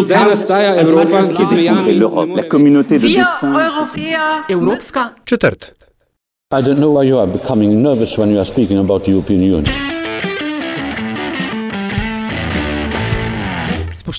Zdaj nastaja Evropa, ki z mejami la communauté de Wir destin. Europäer Evropska Četrt. I don't know why you are becoming nervous when you are speaking about the European Union.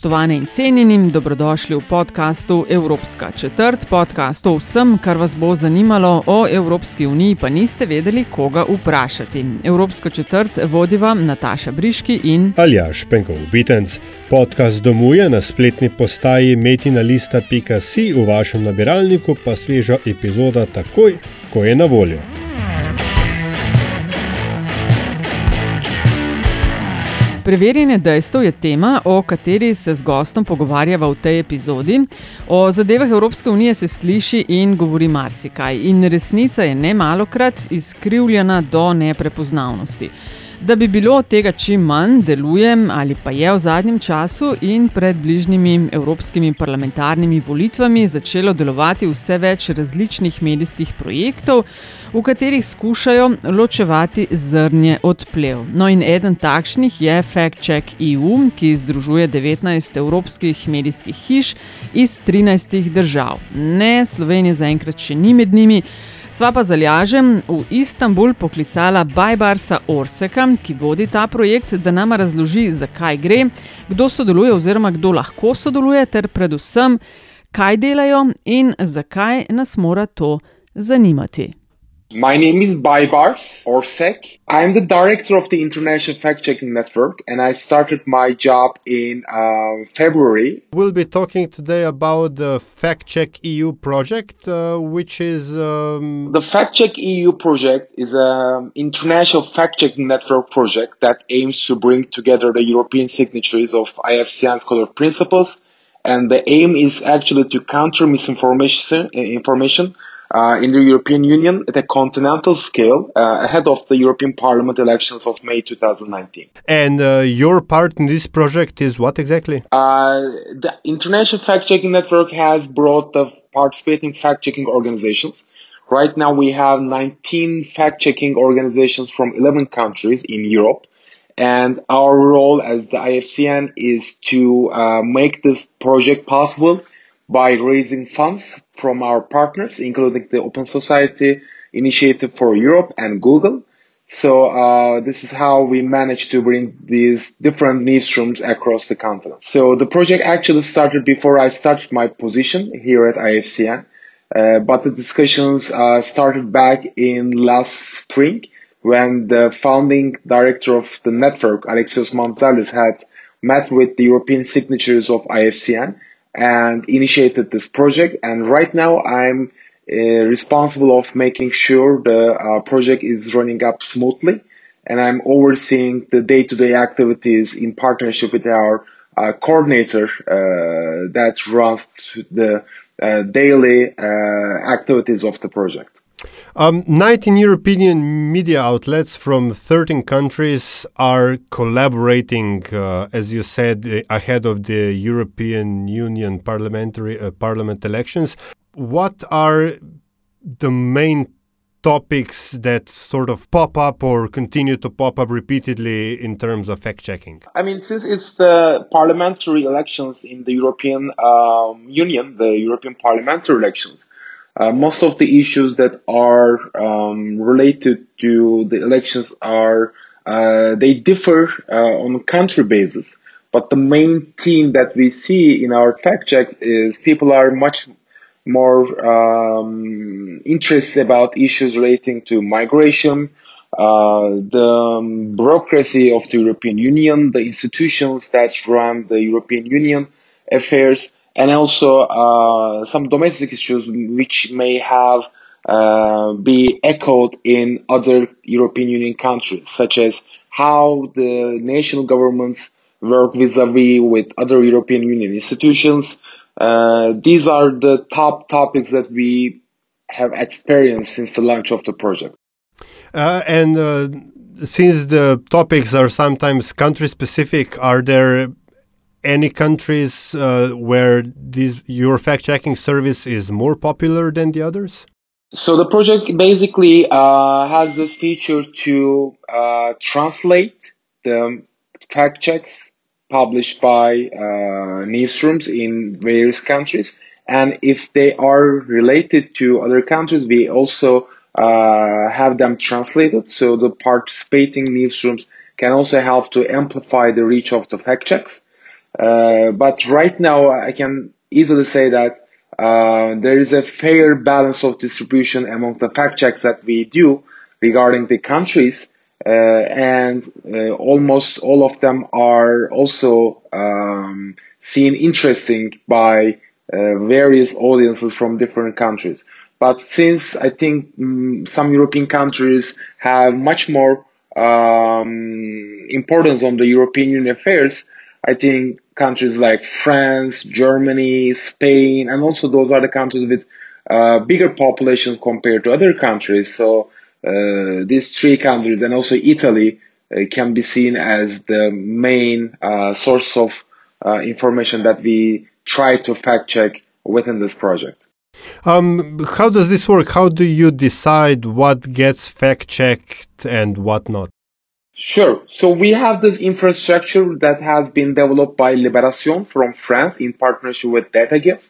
Spoštovane in cenjeni, dobrodošli v podkastu Evropska četrt, podcast o vsem, kar vas bo zanimalo o Evropski uniji, pa niste vedeli, koga vprašati. Evropska četrt vodiva Nataša Briški in Aljaš Penkov Bitenc. Podcast domuje na spletni postaji metinalista.si, v vašem nabiralniku pa sveža epizoda takoj, ko je na voljo. Preverjanje dejstev je tema, o kateri se z gostom pogovarjava v tej epizodi. O zadevah Evropske unije se sliši in govori marsikaj, in resnica je ne malokrat izkrivljena do neprepoznavnosti. Da bi bilo tega čim manj, delujem ali pa je v zadnjem času in pred bližnjimi evropskimi parlamentarnimi volitvami začelo delovati vse več različnih medijskih projektov, v katerih skušajo ločevati zrnje od plev. No, in eden takšnih je Fact Check EU, ki združuje 19 evropskih medijskih hiš iz 13 držav. Ne, Slovenija zaenkrat še ni med njimi. Sva pa z Aljažem v Istanbul poklicala Bajbarsa Orseka, ki vodi ta projekt, da nam razloži, zakaj gre, kdo sodeluje oziroma kdo lahko sodeluje, ter predvsem, kaj delajo in zakaj nas mora to zanimati. My name is Baybars Örsek. I'm the director of the International Fact Checking Network, and I started my job in uh, February. We'll be talking today about the Fact Check EU project, uh, which is. Um, The Fact Check EU project is an international fact checking network project that aims to bring together the European signatories of IFCN's Code of Principles, and the aim is actually to counter misinformation information uh, in the European Union at a continental scale uh, ahead of the European Parliament elections of May 2019. and uh, your part in this project is what exactly? Uh, the International Fact Checking Network has brought the participating fact checking organizations. Right now, we have 19 fact checking organizations from 11 countries in Europe. And our role as the IFCN is to uh, make this project possible by raising funds from our partners, including the Open Society Initiative for Europe and Google. So uh, this is how we managed to bring these different newsrooms across the continent. So the project actually started before I started my position here at IFCN, uh, but the discussions uh, started back in last spring when the founding director of the network, Alexios Mantzarlis, had met with the European signatures of IFCN and initiated this project. And right now I'm uh, responsible of making sure the uh, project is running up smoothly and I'm overseeing the day-to-day activities in partnership with our uh, coordinator uh, that runs the uh, daily uh, activities of the project. Um, 19 European media outlets from 13 countries are collaborating, uh, as you said, uh, ahead of the European Union parliamentary uh, parliament elections. What are the main topics that sort of pop up or continue to pop up repeatedly in terms of fact checking? I mean, since it's the parliamentary elections in the European um, Union, the European parliamentary elections, uh, most of the issues that are um, related to the elections are uh, they differ uh, on country basis. But the main theme that we see in our fact checks is people are much more um, interested about issues relating to migration, uh, the um, bureaucracy of the European Union, the institutions that run the European Union affairs, and also uh, some domestic issues which may have uh, be echoed in other European Union countries, such as how the national governments work vis-a-vis with other European Union institutions. Uh, these are the top topics that we have experienced since the launch of the project. Uh, and uh, since the topics are sometimes country specific, are there any countries uh, where this your fact checking service is more popular than the others? So the project basically uh, has this feature to uh, translate the fact checks published by uh, newsrooms in various countries. And if they are related to other countries, we also uh, have them translated. So the participating newsrooms can also help to amplify the reach of the fact checks. Uh, but right now, I can easily say that uh, there is a fair balance of distribution among the fact checks that we do regarding the countries. Uh, and uh, almost all of them are also um, seen interesting by uh, various audiences from different countries. But since I think um, some European countries have much more um, importance on the European Union affairs, I think countries like France, Germany, Spain, and also those are the countries with uh, bigger populations compared to other countries. So uh, these three countries and also Italy uh, can be seen as the main uh, source of uh, information that we try to fact check within this project. Um, how does this work? How do you decide what gets fact checked and what not? Sure. So we have this infrastructure that has been developed by Libération from France in partnership with DataGive.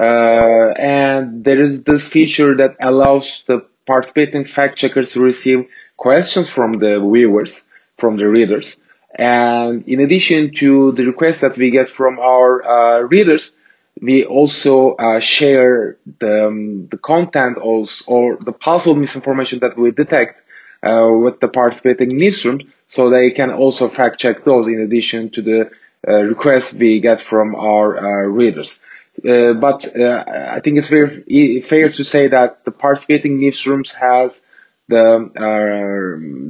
Uh, and there is this feature that allows the participating fact checkers to receive questions from the viewers, from the readers. And in addition to the requests that we get from our uh, readers, we also uh, share the, um, the content also, or the possible misinformation that we detect uh, with the participating newsrooms so they can also fact check those in addition to the uh, requests we get from our uh, readers. Uh, but uh, I think it's very fair to say that the participating newsrooms has the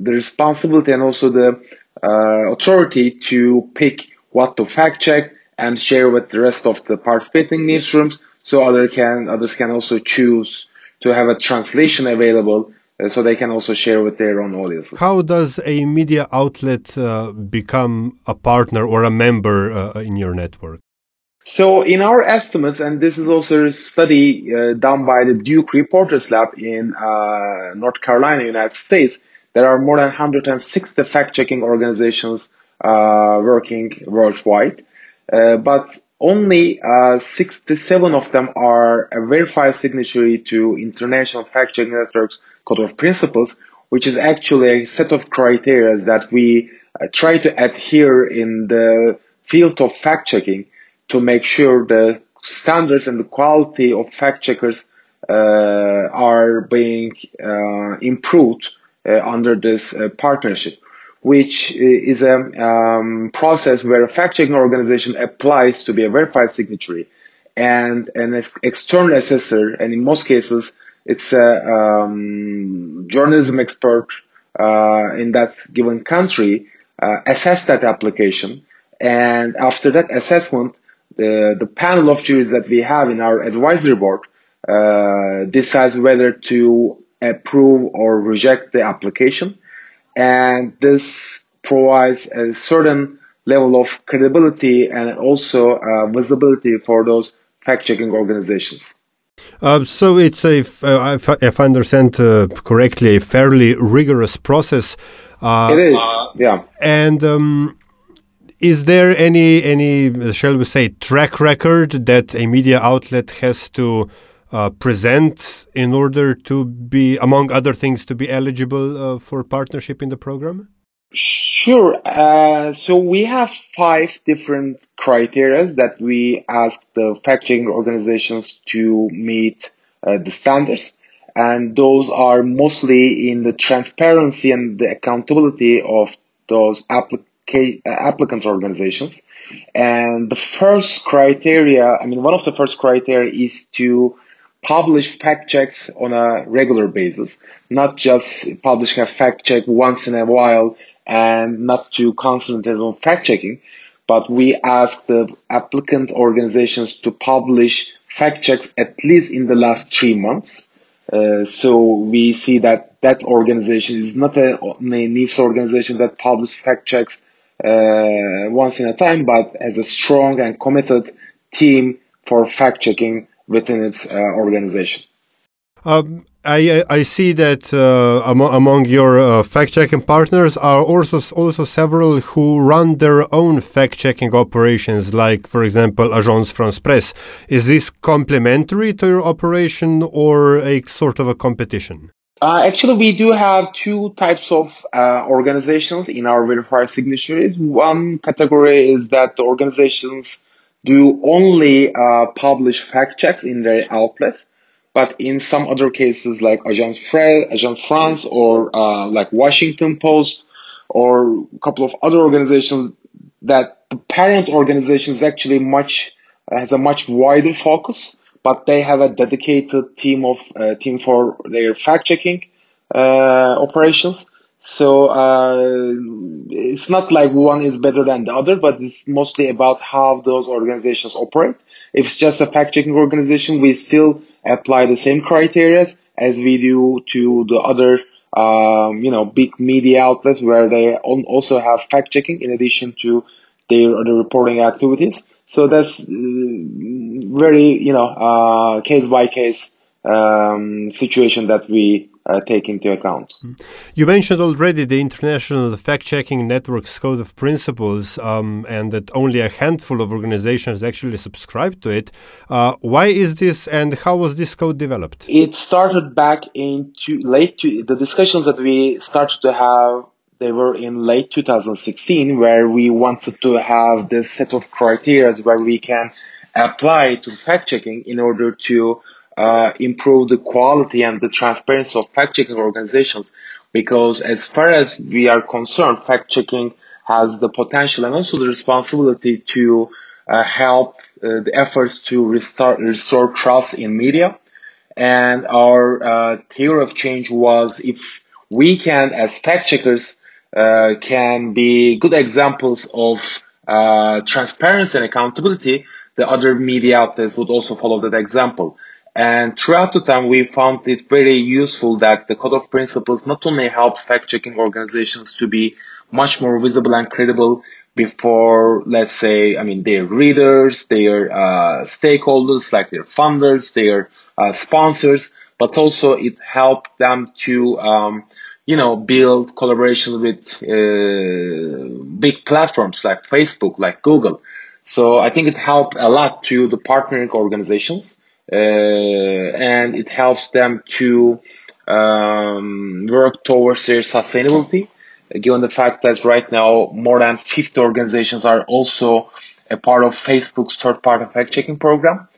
the responsibility and also the authority to pick what to fact check and share with the rest of the participating newsrooms so other can others can also choose to have a translation available so they can also share with their own audiences. How does a media outlet uh, become a partner or a member uh, in your network? So in our estimates, and this is also a study uh, done by the Duke Reporters Lab in uh, North Carolina, United States, there are more than 160 fact-checking organizations uh, working worldwide. but only uh, 67 of them are a verified signatory to International Fact-Checking Network's Code of Principles, which is actually a set of criteria that we uh, try to adhere in the field of fact-checking to make sure the standards and the quality of fact-checkers uh, are being uh, improved uh, under this uh, partnership which is a um, process where a fact-checking organization applies to be a verified signatory and an ex- external assessor, and in most cases, it's a um, journalism expert uh, in that given country, uh, assess that application. And after that assessment, the, the panel of juries that we have in our advisory board uh, decides whether to approve or reject the application and this provides a certain level of credibility and also uh, visibility for those fact-checking organizations. Uh, so it's a, uh, if I understand uh, correctly, a fairly rigorous process. Uh, it is, yeah. And um, is there any any shall we say track record that a media outlet has to uh, present in order to be, among other things, to be eligible uh, for partnership in the program? Sure. Uh, so we have five different criteria that we ask the fact-checking organizations to meet uh, the standards. And those are mostly in the transparency and the accountability of those applica- uh, applicant organizations. And the first criteria, I mean, one of the first criteria is to publish fact checks on a regular basis, not just publishing a fact check once in a while and not to concentrate on fact checking, but we ask the applicant organizations to publish fact checks at least in the last three months. Uh, so we see that that organization is not a, a niche organization that publishes fact checks uh, once in a time, but as a strong and committed team for fact checking within its uh, organization. Um, I, I see that uh, among, among your uh, fact-checking partners are also also several who run their own fact-checking operations, like, for example, Agence France Presse. Is this complementary to your operation or a sort of a competition? Uh, actually, we do have two types of uh, organizations in our verifier signatories. One category is that the organizations do only uh, publish fact checks in their outlets but in some other cases, like Agence, Fra- Agence France or uh, like Washington Post or a couple of other organizations, that the parent organization is actually much uh, has a much wider focus, but they have a dedicated team of uh, team for their fact checking uh, operations. So uh, it's not like one is better than the other, but it's mostly about how those organizations operate. If it's just a fact checking organization, we still apply the same criteria as we do to the other um, you know big media outlets where they also have fact checking in addition to their other reporting activities. So that's uh, very you know uh, case by case um, situation that we uh, take into account. You mentioned already the International Fact Checking Network's Code of Principles um, and that only a handful of organizations actually subscribe to it. Uh, why is this and how was this code developed? It started back in late, to, the discussions that we started to have they were in late 2016 where we wanted to have this set of criteria where we can apply to fact checking in order to uh, improve the quality and the transparency of fact-checking organizations because as far as we are concerned, fact-checking has the potential and also the responsibility to uh, help uh, the efforts to restore, restore trust in media. And our uh, theory of change was if we can, as fact checkers, uh, can be good examples of uh, transparency and accountability, the other media outlets would also follow that example. And throughout the time, we found it very useful that the Code of Principles not only helps fact-checking organizations to be much more visible and credible before, let's say, I mean, their readers, their uh, stakeholders, like their funders, their uh, sponsors, but also it helped them to, um, you know, build collaboration with uh, big platforms like Facebook, like Google. So I think it helped a lot to the partnering organizations and it helps them to um, work towards their sustainability. Given the fact that right now more than 50 organizations are also a part of Facebook's third-party fact-checking program,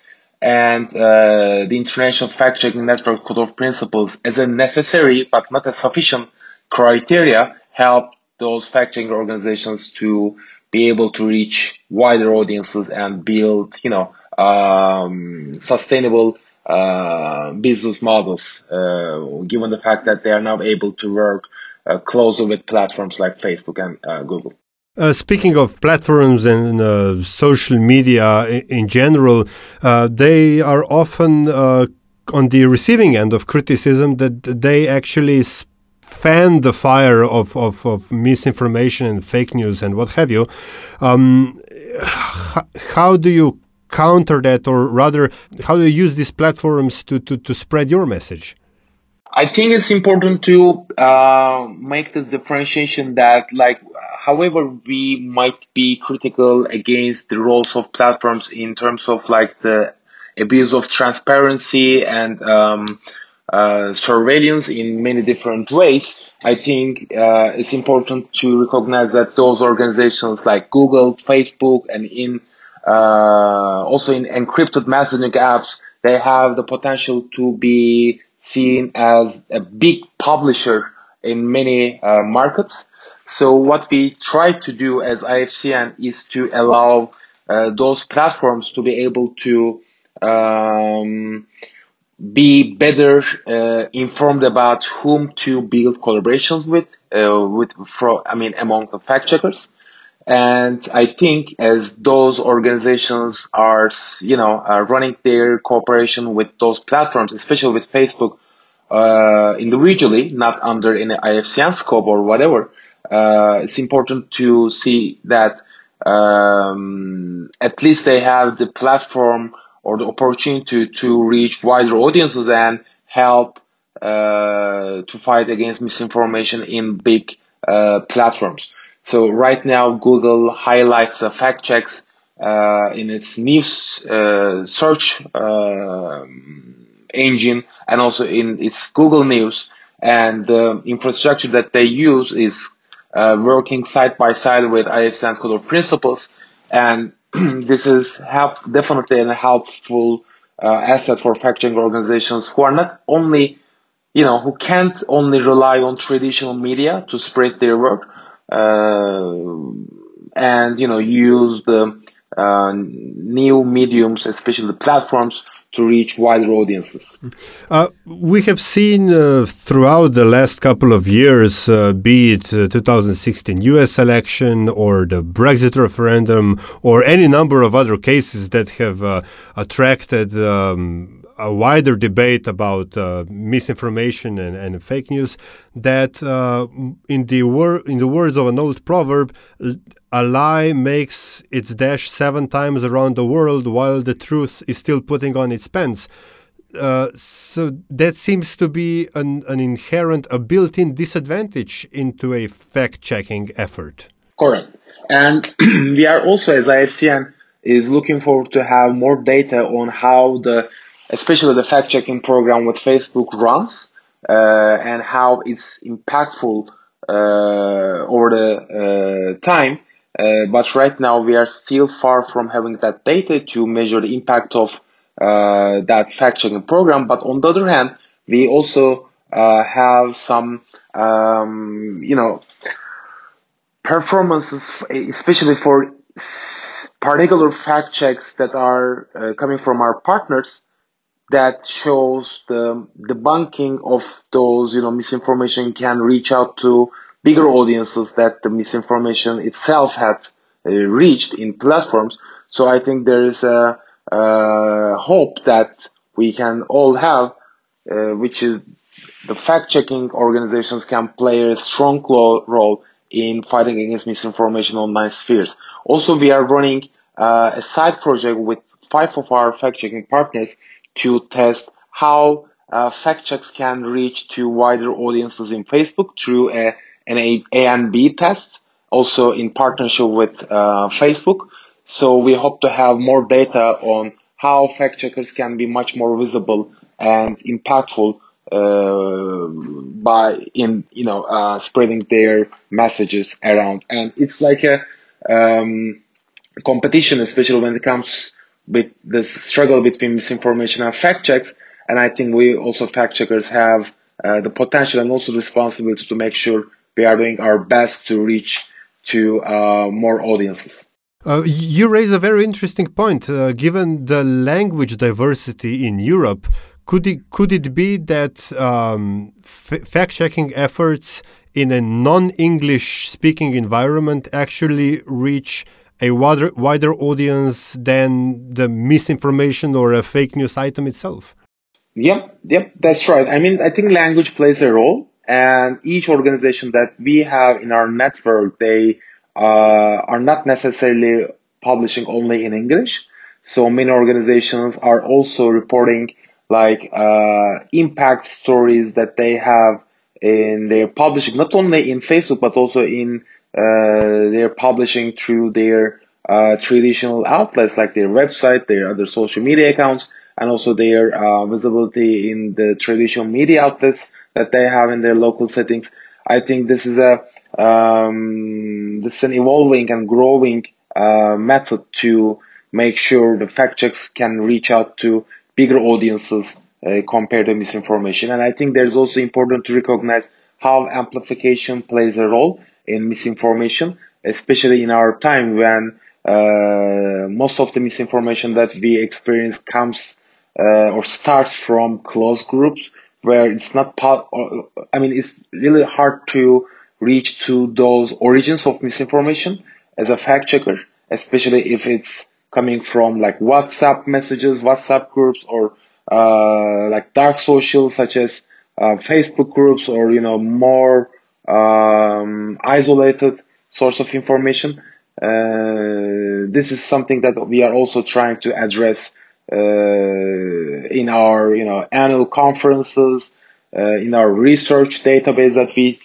and uh, the International Fact-Checking Network Code of Principles as a necessary but not a sufficient criteria help those fact-checking organizations to be able to reach wider audiences and build, you know, um, sustainable uh, business models, uh, given the fact that they are now able to work uh, closer with platforms like Facebook and uh, Google. Uh, speaking of platforms and uh, social media in, in general, they are often on the receiving end of criticism that they actually fan the fire of, of, of misinformation and fake news and what have you. Um, how do you counter that, or rather, how do you use these platforms to, to, to spread your message? I think it's important to uh, make this differentiation that, like, however we might be critical against the roles of platforms in terms of like the abuse of transparency and um, uh, surveillance in many different ways. I think uh, it's important to recognize that those organizations like Google, Facebook, and in also in encrypted messaging apps, they have the potential to be seen as a big publisher in many uh, markets. So what we try to do as IFCN is to allow uh, those platforms to be able to um, be better uh, informed about whom to build collaborations with, uh, with, I mean, among the fact checkers. And I think as those organizations are, you know, are running their cooperation with those platforms, especially with Facebook, uh, individually, not under any IFCN scope or whatever, uh, it's important to see that um, at least they have the platform or the opportunity to, to reach wider audiences and help uh, to fight against misinformation in big uh, platforms. So right now, Google highlights the fact checks uh, in its news uh, search um, engine and also in its Google News. And the infrastructure that they use is uh, working side by side with IFCN's code of principles. And this is help, definitely a helpful uh, asset for fact checking organizations who are not only, you know, who can't only rely on traditional media to spread their work, uh, and you know, use the uh, new mediums, especially the platforms, to reach wider audiences. Uh, we have seen uh, throughout the last couple of years, uh, be it 2016 US election or the Brexit referendum or any number of other cases that have uh, attracted um, a wider debate about uh, misinformation and, and, fake news that uh, in the wor- in the words of an old proverb a lie makes its dash seven times around the world while the truth is still putting on its pants. Uh, so that seems to be an, an inherent a built-in disadvantage into a fact-checking effort. Correct. And we are also as ifcn is looking forward to have more data on how the especially the fact checking program with Facebook runs uh, and how it's impactful uh, over the uh, time. Uh, but right now we are still far from having that data to measure the impact of uh, that fact checking program. But on the other hand, we also uh, have some, um, you know, performances, especially for particular fact checks that are coming from our partners that shows the debunking of those, you know, misinformation can reach out to bigger audiences that the misinformation itself had uh, reached in platforms. So I think there is a, hope that we can all have, uh, which is the fact-checking organizations can play a strong role in fighting against misinformation online spheres. Also, we are running uh, a side project with five of our fact-checking partners to test how uh, fact checks can reach to wider audiences in Facebook through a, an A, a and B test, also in partnership with uh, Facebook. So we hope to have more data on how fact checkers can be much more visible and impactful uh, by in you know uh, spreading their messages around. And it's like a um, competition, especially when it comes with the struggle between misinformation and fact checks. And I think we also fact checkers have uh, the potential and also responsibility to make sure we are doing our best to reach to uh, more audiences. Uh, you raise a very interesting point. Uh, given the language diversity in Europe, could it could it be that um, fact checking efforts in a non English speaking environment actually reach a wider, wider audience than the misinformation or a fake news item itself. Yep, yep, that's right. I mean, I think language plays a role, and each organization that we have in our network, they uh, are not necessarily publishing only in English. So many organizations are also reporting like uh, impact stories that they have in their publishing, not only in Facebook but also in they're publishing through their uh, traditional outlets like their website, their other social media accounts, and also their uh, visibility in the traditional media outlets that they have in their local settings. I think this is a um, this is an evolving and growing uh, method to make sure the fact checks can reach out to bigger audiences uh, compared to misinformation. And I think there's also important to recognize how amplification plays a role in misinformation, especially in our time when uh, most of the misinformation that we experience comes uh, or starts from close groups where it's not part. I mean, it's really hard to reach to those origins of misinformation as a fact checker, especially if it's coming from like WhatsApp messages, WhatsApp groups, or uh, like dark social such as uh, Facebook groups, or you know more um, isolated source of information. Uh, this is something that we are also trying to address in our you know annual conferences, in our research database that we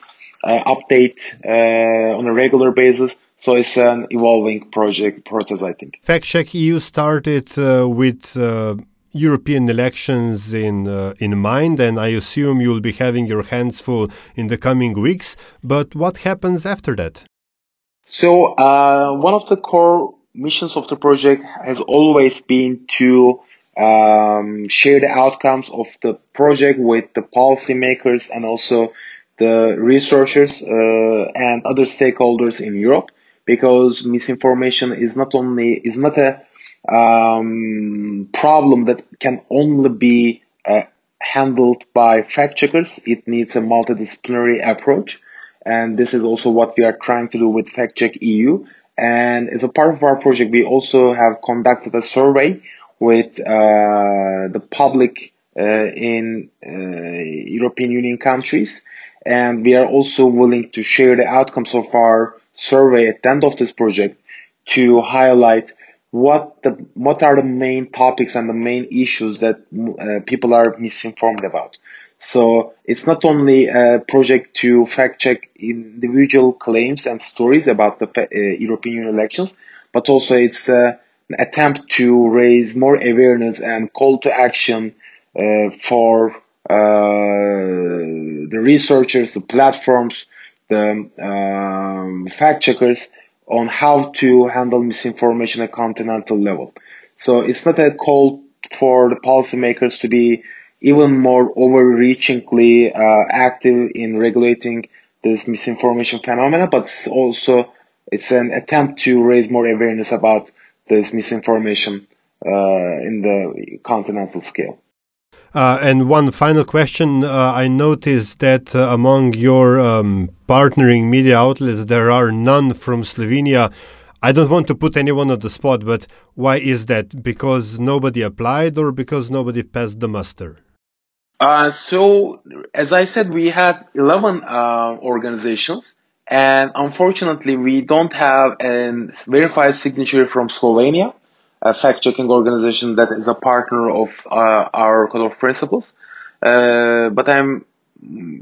update on a regular basis. So it's an evolving project process, I think. Fact Check EU started uh, with uh, European elections in uh, in mind, and I assume you'll be having your hands full in the coming weeks. But what happens after that? So uh, one of the core missions of the project has always been to um, share the outcomes of the project with the policymakers and also the researchers uh, and other stakeholders in Europe because misinformation is not only is not a um, problem that can only be uh, handled by fact checkers. It needs a multidisciplinary approach, and this is also what we are trying to do with Fact Check EU. And as a part of our project, we also have conducted a survey with uh, the public uh, in uh, European Union countries, and we are also willing to share the outcomes of our survey at the end of this project to highlight what the what are the main topics and the main issues that uh, people are misinformed about. So it's not only a project to fact check individual claims and stories about the uh, European Union elections, but also it's uh, an attempt to raise more awareness and call to action uh, for uh, the researchers, the platforms, the um, fact checkers on how to handle misinformation at continental level. So it's not a call for the policymakers to be even more overreachingly uh, active in regulating this misinformation phenomena, but it's also it's an attempt to raise more awareness about this misinformation uh, in the continental scale. Uh, and one final question. Uh, I noticed that uh, among your um, partnering media outlets, there are none from Slovenia. I don't want to put anyone on the spot, but why is that? Because nobody applied or because nobody passed the muster? Uh, so, as I said, we had 11 uh, organizations, and unfortunately, we don't have a verified signature from Slovenia a fact-checking organization that is a partner of uh, our code of principles. Uh, but I'm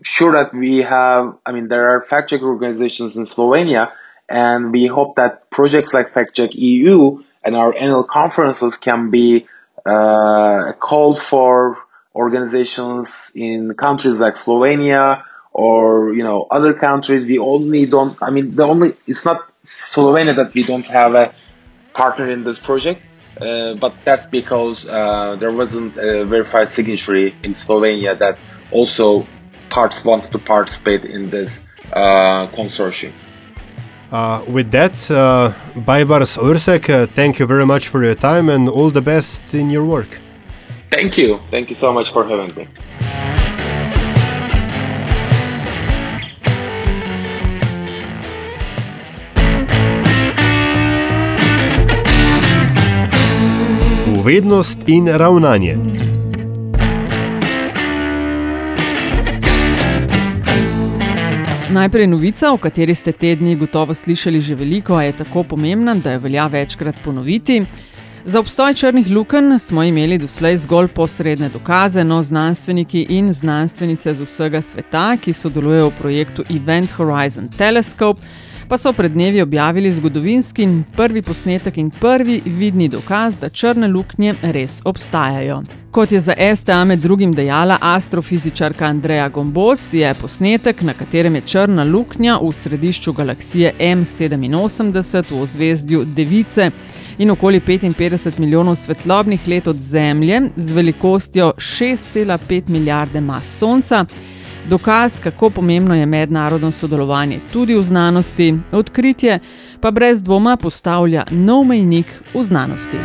sure that we have, I mean, there are fact-check organizations in Slovenia, and we hope that projects like Fact-Check EU and our annual conferences can be uh, called for organizations in countries like Slovenia or you know other countries. We only don't. I mean, the only it's not Slovenia that we don't have a partner in this project. Uh, but that's because uh, there wasn't a verified signatory in Slovenia that also parts wanted to participate in this uh, consortium. Uh, with that, uh, Baybars Örsek, uh, thank you very much for your time and all the best in your work. Thank you. Thank you so much for having me. Vednost in ravnanje. Najprej novica, o kateri ste tedni gotovo slišali že veliko, a je tako pomembna, da jo velja večkrat ponoviti. Za obstoj črnih lukenj smo imeli doslej zgolj posredne dokaze, no znanstveniki in znanstvenice z vsega sveta, ki sodelujejo v projektu Event Horizon Telescope, pa so pred dnevi objavili zgodovinski prvi posnetek in prvi vidni dokaz, da črne luknje res obstajajo. Kot je za STA med drugim dejala astrofizičarka Andreja Gombolc, je posnetek, na katerem je črna luknja v središču galaksije M87 v ozvezdju Device in okoli 55 milijonov svetlobnih let od Zemlje z velikostjo 6,5 milijarde mas Sonca, dokaz, kako pomembno je mednarodno sodelovanje tudi v znanosti, odkritje pa brez dvoma postavlja nov mejnik v znanosti.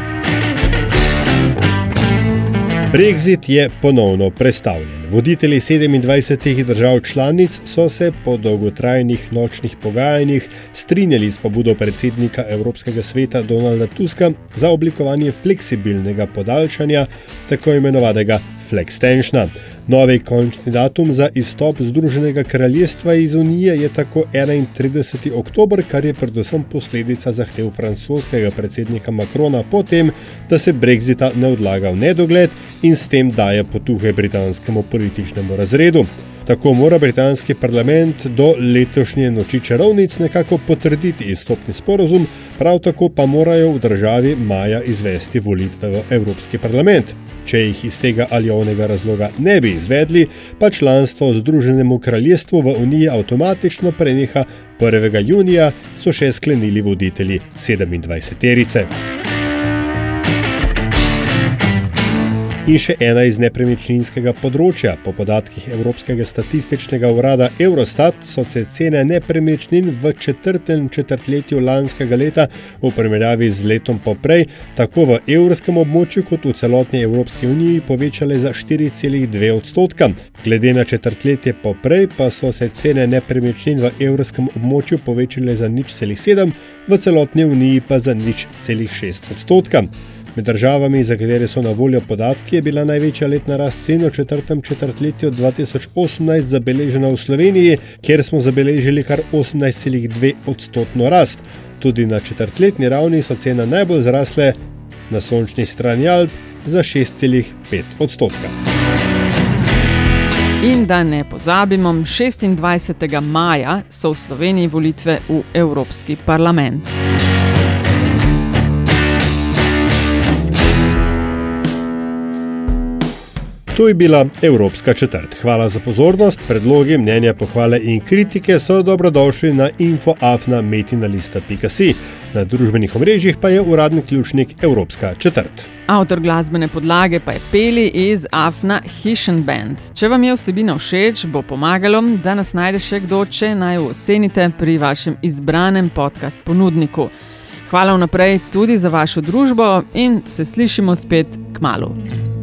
Brexit je ponovno predstavljen. Voditelji 27 držav članic so se po dolgotrajnih nočnih pogajanjih strinjali s pobudo predsednika Evropskega sveta Donalda Tuska za oblikovanje fleksibilnega podaljšanja tako imenovanega Flextensiona. Novi končni datum za izstop Združenega kraljestva iz Unije je tako 31. oktober, kar je predvsem posledica zahtev francoskega predsednika Macrona potem, da se brexita ne odlaga v nedogled in s tem daje potuhe britanskemu političnemu razredu. Tako mora britanski parlament do letošnje noči čarovnic nekako potrditi izstopni sporozum, prav tako pa morajo v državi maja izvesti volitve v Evropski parlament. Če jih iz tega ali onega razloga ne bi izvedli, pa članstvo Združenemu kraljestvu v Uniji avtomatično preneha 1. junija, so še sklenili voditelji 27. In še ena iz nepremičninskega področja. Po podatkih Evropskega statističnega urada Eurostat so se cene nepremičnin v četrtem četrtletju lanskega leta v primerjavi z letom poprej, tako v evrskem območju kot v celotni Evropski uniji, povečale za 4,2 odstotka. Glede na četrtletje poprej pa so se cene nepremičnin v evrskem območju povečale za nič celih 7, v celotni uniji pa za nič celih 6 odstotka. Med državami, za katere so na voljo podatki, je bila največja letna rast cen v četrtem četrtletju 2018 zabeležena v Sloveniji, kjer smo zabeležili kar 18,2 odstotno rast. Tudi na četrtletni ravni so cene najbolj zrasle na sončni strani Alp za 6,5 odstotka. In da ne pozabimo, 26. maja so v Sloveniji volitve v Evropski parlament. To je bila Evropska četrt. Hvala za pozornost. Predlogi, mnenja, pohvale in kritike so dobrodošli na infoafna.metina.si. Na družbenih omrežjih pa je uradni ključnik Evropska četrt. Avtor glasbene podlage pa je Peli iz Afna Hishen Band. Če vam je vsebina všeč, bo pomagalo, da nas najde še kdo, če naj jo ocenite pri vašem izbranem podcast ponudniku. Hvala vnaprej tudi za vašo družbo in se slišimo spet k malu.